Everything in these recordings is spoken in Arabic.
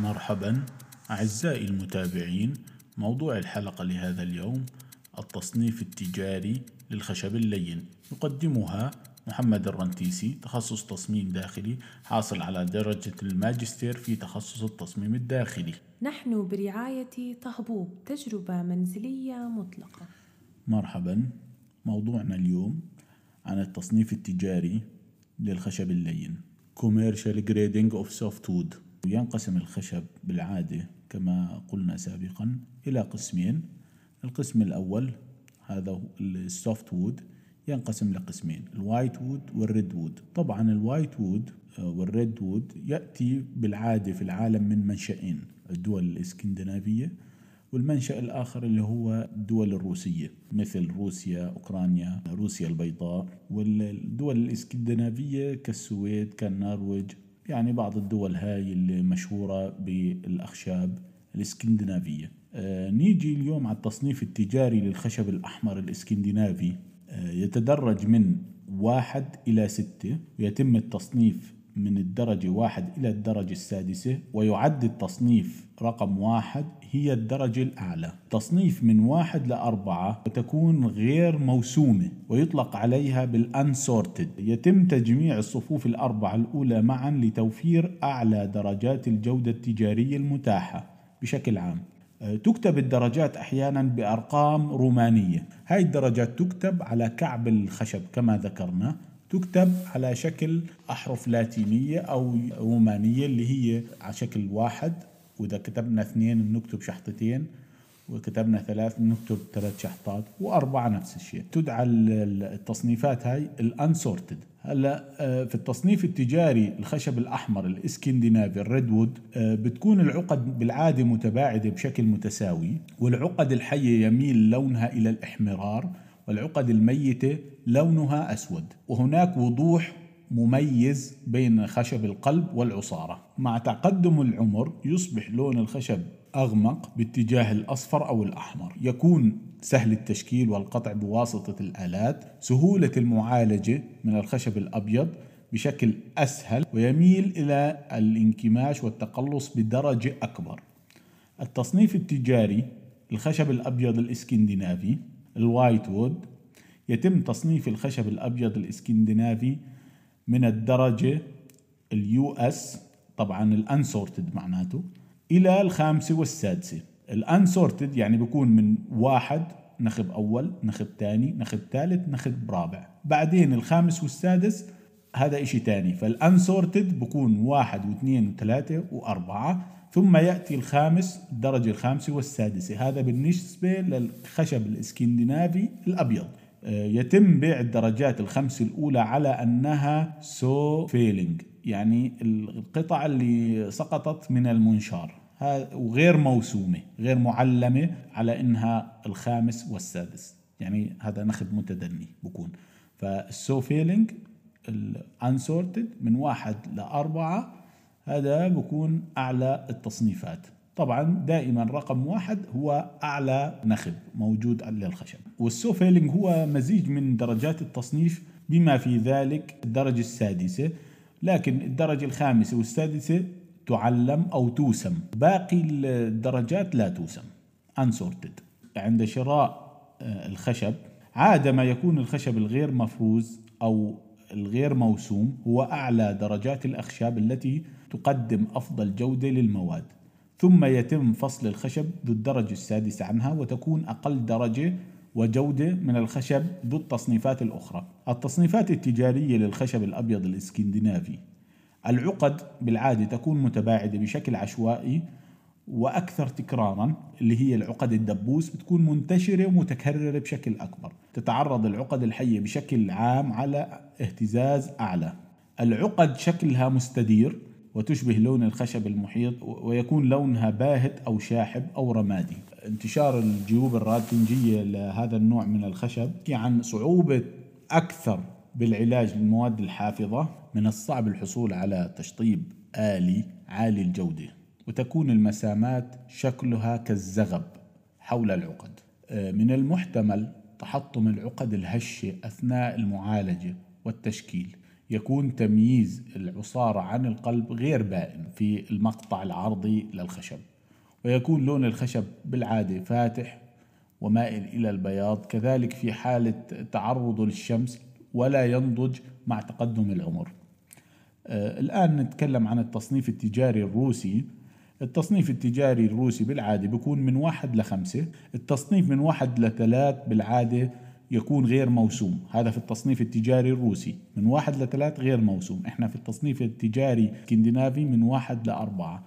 مرحبا أعزائي المتابعين موضوع الحلقة لهذا اليوم التصنيف التجاري للخشب اللين. يقدمها محمد الرنتيسي تخصص تصميم داخلي حاصل على درجة الماجستير في تخصص التصميم الداخلي. نحن برعاية طهبوب تجربة منزلية مطلقة. مرحبا. موضوعنا اليوم عن التصنيف التجاري للخشب اللين. Commercial Grading of Softwood ينقسم الخشب بالعادة كما قلنا سابقا إلى قسمين. القسم الأول هذا ال softwood ينقسم لقسمين ال whitewood وال redwood. طبعا ال whitewood وال redwood يأتي بالعادة في العالم من منشأين الدول الإسكندنافية والمنشأ الآخر اللي هو الدول الروسية مثل روسيا أوكرانيا روسيا البيضاء والدول الإسكندنافية كالسويد كالنرويج. يعني بعض الدول هاي اللي مشهورة بالأخشاب الإسكندنافية. آه نيجي اليوم على التصنيف التجاري للخشب الأحمر الإسكندنافي. آه يتدرج من واحد إلى ستة ويتم التصنيف من الدرجة واحد إلى الدرجة السادسة ويعد التصنيف رقم واحد هي الدرجة الأعلى. تصنيف من واحد لأربعة وتكون غير موسومة ويطلق عليها بالأنسورتد. يتم تجميع الصفوف الأربعة الأولى معا لتوفير أعلى درجات الجودة التجارية المتاحة بشكل عام. تكتب الدرجات أحيانا بأرقام رومانية. هاي الدرجات تكتب على كعب الخشب كما ذكرنا. تكتب على شكل أحرف لاتينية أو رومانية اللي هي على شكل واحد. وإذا كتبنا اثنين بنكتب شحطتين وكتبنا ثلاث بنكتب ثلاث شحطات وأربعة نفس الشيء. تدعى التصنيفات هاي ال unsorted هلأ في التصنيف التجاري الخشب الأحمر الإسكندنافي ال redwood بتكون العقد بالعادة متباعدة بشكل متساوي والعقد الحية يميل لونها إلى الإحمرار. والعقد الميتة لونها أسود وهناك وضوح مميز بين خشب القلب والعصارة. مع تقدم العمر يصبح لون الخشب أغمق باتجاه الأصفر أو الأحمر. يكون سهل التشكيل والقطع بواسطة الآلات سهولة المعالجة من الخشب الأبيض بشكل أسهل ويميل إلى الانكماش والتقلص بدرجة أكبر. التصنيف التجاري الخشب الأبيض الإسكندنافي ال whitewood يتم تصنيف الخشب الأبيض الإسكندنافي من الدرجة ال U/S طبعا ال unsorted معناته إلى الخامسة والسادسة. ال unsorted يعني بيكون من واحد نخب أول نخب ثاني نخب ثالث نخب رابع. بعدين الخامس والسادس هذا إشي تاني. فال unsorted بكون واحد واثنين وثلاثة وأربعة. ثم يأتي الخامس الدرجة الخامسة والسادسة. هذا بالنسبة للخشب الإسكندنافي الأبيض. يتم بيع الدرجات الخمس الأولى على أنها saw falling يعني القطع اللي سقطت من المنشار. وغير موسومة غير معلمة على أنها الخامس والسادس. يعني هذا نخب متدني بكون. فال saw falling ال unsorted من واحد لأربعة هذا بكون أعلى التصنيفات. طبعا دائما رقم واحد هو أعلى نخب موجود للخشب وال saw falling هو مزيج من درجات التصنيف بما في ذلك الدرجة السادسة. لكن الدرجة الخامسة والسادسة تعلم أو توسم. باقي الدرجات لا توسم. Unsorted. عند شراء الخشب عادة ما يكون الخشب الغير مفروز أو الغير موسوم هو أعلى درجات الأخشاب التي تقدم أفضل جودة للمواد ثم يتم فصل الخشب ذو الدرجة السادسة عنها وتكون أقل درجة وجودة من الخشب ذو التصنيفات الأخرى. التصنيفات التجارية للخشب الأبيض الإسكندنافي. العقد بالعادة تكون متباعدة بشكل عشوائي وأكثر تكرارا اللي هي العقد الدبوس بتكون منتشرة ومتكررة بشكل أكبر. تتعرض العقد الحية بشكل عام على اهتزاز أعلى. العقد شكلها مستدير وتشبه لون الخشب المحيط ويكون لونها باهت أو شاحب أو رمادي. انتشار الجيوب الراتنجية لهذا النوع من الخشب عن صعوبة أكثر بالعلاج للمواد الحافظة من الصعب الحصول على تشطيب آلي عالي الجودة وتكون المسامات شكلها كالزغب حول العقد. من المحتمل تحطم العقد الهشة أثناء المعالجة والتشكيل. يكون تمييز العصارة عن القلب غير بائن في المقطع العرضي للخشب. ويكون لون الخشب بالعادة فاتح ومائل إلى البياض كذلك في حالة تعرضه للشمس ولا ينضج مع تقدم العمر. آه الآن نتكلم عن التصنيف التجاري الروسي. التصنيف التجاري الروسي بالعادة بيكون من واحد لخمسة التصنيف من واحد لثلاث بالعادة يكون غير موسوم. هذا في التصنيف التجاري الروسي. من واحد لثلاث غير موسوم. إحنا في التصنيف التجاري الاسكندنافي من واحد لأربعة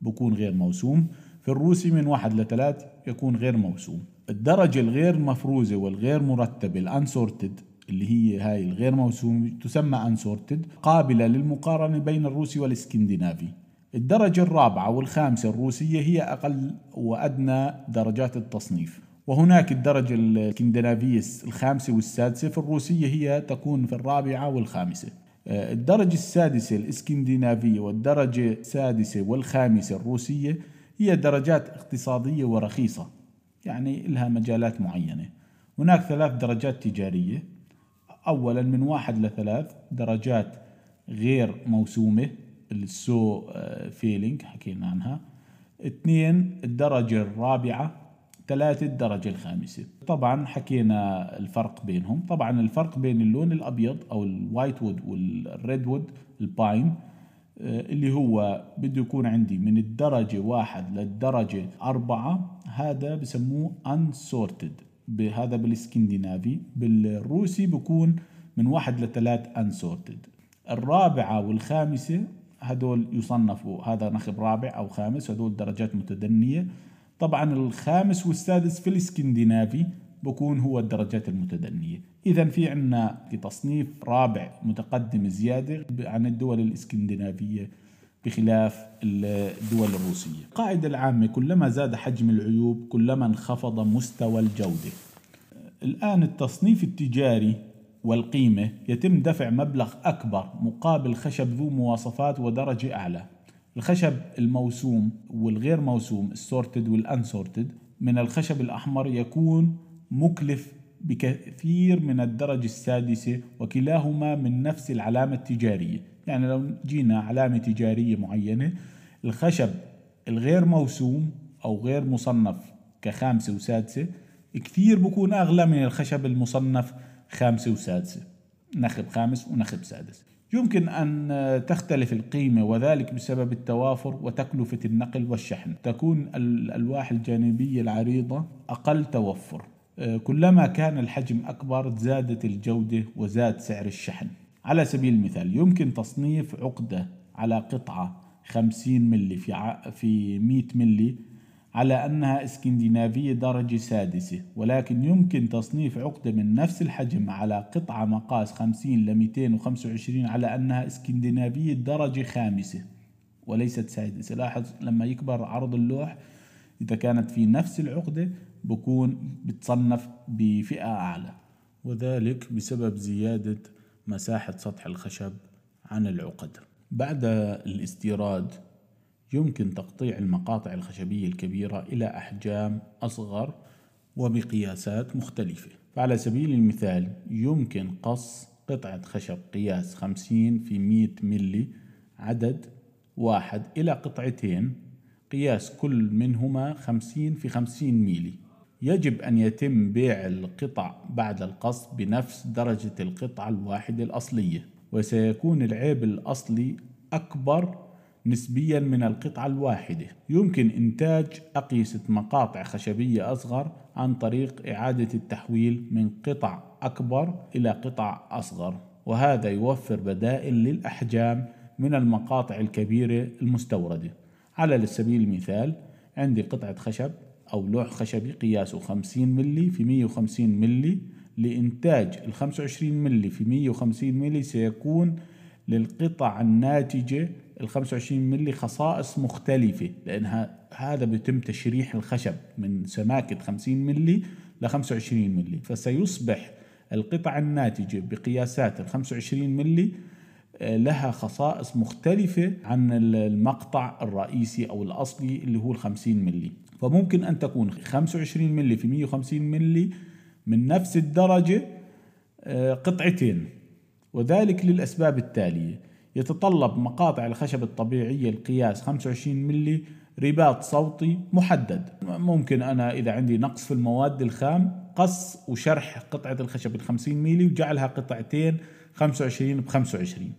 بكون غير موسوم. في الروسي من واحد لثلاث يكون غير موسوم. الدرجة الغير مفروزة والغير مرتبة الأنسورتد اللي هي هاي الغير موسوم تسمى أنسورتد قابلة للمقارنة بين الروسي والإسكندنافي. الدرجة الرابعة والخامسة الروسية هي أقل وأدنى درجات التصنيف. وهناك الدرجة الاسكندنافية الخامسة والسادسة في الروسية هي تكون في الرابعة والخامسة. آه، الدرجة السادسة الإسكندنافية والدرجة السادسة والخامسة الروسية هي درجات اقتصادية ورخيصة يعني لها مجالات معينة. هناك ثلاث درجات تجارية. أولا من واحد لثلاث درجات غير موسومة ال sawfalling حكينا عنها. اثنين الدرجة الرابعة ثلاثة الدرجة الخامسة. طبعا حكينا الفرق بينهم. طبعا الفرق بين اللون الأبيض أو ال white wood وال red wood الباين اللي هو بده يكون عندي من الدرجة واحد للدرجة أربعة هذا بسموه unsorted هذا بالإسكندنافي. بالروسي بكون من واحد لثلاث unsorted. الرابعة والخامسة هدول يصنفوا هذا نخب رابع أو خامس هدول درجات متدنية. طبعا الخامس والسادس في الإسكندنافي بكون هو الدرجات المتدنية. إذا في عنا في تصنيف رابع متقدم زيادة عن الدول الإسكندنافية بخلاف الدول الروسية. القاعدة العامة كلما زاد حجم العيوب كلما انخفض مستوى الجودة. الآن التصنيف التجاري والقيمة يتم دفع مبلغ أكبر مقابل خشب ذو مواصفات ودرجة أعلى. الخشب الموسوم والغير موسوم ال sorted وال unsorted من الخشب الأحمر يكون مكلف بكثير من الدرجة السادسة وكلاهما من نفس العلامة التجارية. يعني لو جينا علامة تجارية معينة الخشب الغير موسوم أو غير مصنف كخامسة وسادسة كثير بكون أغلى من الخشب المصنف خامسة وسادسة. نخب خامس ونخب سادس. يمكن أن تختلف القيمة وذلك بسبب التوافر وتكلفة النقل والشحن. تكون الألواح الجانبية العريضة أقل توفر. كلما كان الحجم أكبر زادت الجودة وزاد سعر الشحن. على سبيل المثال يمكن تصنيف عقدة على قطعة 50 ملي في في 100 ملي على أنها إسكندنافية درجة سادسة ولكن يمكن تصنيف عقدة من نفس الحجم على قطعة مقاس 50 ل 225 على أنها إسكندنافية درجة خامسة وليست سادسة. لاحظ لما يكبر عرض اللوح إذا كانت في نفس العقدة بكون بتصنف بفئة أعلى وذلك بسبب زيادة مساحة سطح الخشب عن العقد. بعد الاستيراد يمكن تقطيع المقاطع الخشبية الكبيرة إلى أحجام أصغر وبقياسات مختلفة. فعلى سبيل المثال يمكن قص قطعة خشب قياس 50 في 100 ملي عدد واحد إلى قطعتين قياس كل منهما 50 في 50 ميلي يجب أن يتم بيع القطع بعد القص بنفس درجة القطعة الواحدة الأصلية وسيكون العيب الأصلي أكبر نسبيا من القطعة الواحدة. يمكن إنتاج أقيسة مقاطع خشبية أصغر عن طريق إعادة التحويل من قطع أكبر إلى قطع أصغر وهذا يوفر بدائل للأحجام من المقاطع الكبيرة المستوردة. على سبيل المثال عندي قطعة خشب أو لوح خشبي قياسه 50 ملي في 150 ملي لإنتاج ال 25 ملي في 150 ملي سيكون للقطع الناتجة ال 25 ملي خصائص مختلفة لأنها هذا بيتم تشريح الخشب من سماكة 50 ملي ل 25 ملي فسيصبح القطع الناتجة بقياسات ال 25 ملي آه، لها خصائص مختلفة عن المقطع الرئيسي أو الأصلي اللي هو ال 50 ملي فممكن أن تكون 25 ملي في 150 ملي من نفس الدرجة آه، قطعتين. وذلك للأسباب التالية. يتطلب مقاطع الخشب الطبيعية القياس 25 ملي رباط صوتي محدد. ممكن أنا إذا عندي نقص في المواد الخام قص وشرح قطعة الخشب ال 50 ملي وجعلها قطعتين 25 ب 25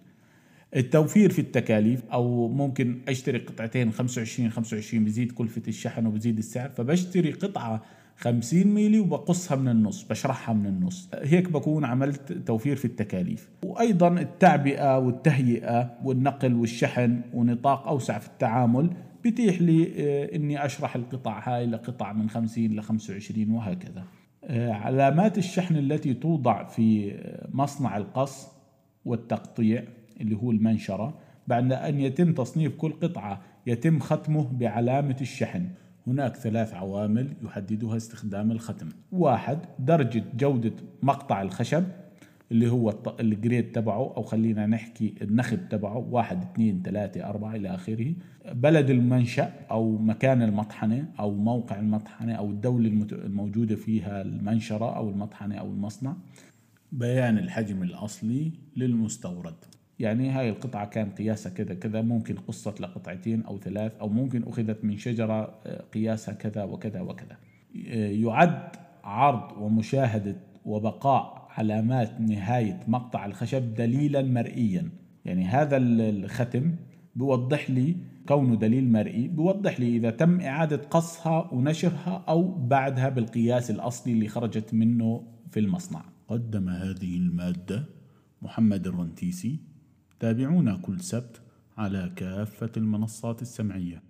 التوفير في التكاليف أو ممكن أشتري قطعتين 25 25 بزيد كلفة الشحن وبزيد السعر فبشتري قطعة 50 ميلي وبقصها من النص بشرحها من النص. هيك بكون عملت توفير في التكاليف. وأيضا التعبئة والتهيئة والنقل والشحن ونطاق أوسع في التعامل بيتيح لي آه، إني أشرح القطع هاي لقطع من 50 ل 25 وهكذا. آه، علامات الشحن التي توضع في آه، مصنع القص والتقطيع اللي هو المنشرة بعد أن يتم تصنيف كل قطعة يتم ختمه بعلامة الشحن. هناك ثلاث عوامل يحددها استخدام الختم. واحد درجة جودة مقطع الخشب اللي هو الجريد تبعه أو خلينا نحكي النخب تبعه واحد اثنين ثلاثة أربعة إلى آخره. بلد المنشأ أو مكان المطحنة أو موقع المطحنة أو الدولة الموجودة فيها المنشرة أو المطحنة أو المصنع. بيان الحجم الأصلي للمستورد. يعني هاي القطعة كان قياسها كذا كذا ممكن قصت لقطعتين أو ثلاث أو ممكن أخذت من شجرة آه، قياسها كذا وكذا وكذا. آه، يعد عرض ومشاهدة وبقاء علامات نهاية مقطع الخشب دليلا مرئيا. يعني هذا الختم بوضح لي كونه دليل مرئي بوضح لي إذا تم إعادة قصها ونشرها أو بعدها بالقياس الأصلي اللي خرجت منه في المصنع. قدم هذه المادة محمد الرنتيسي تابعونا كل سبت على كافة المنصات السمعية.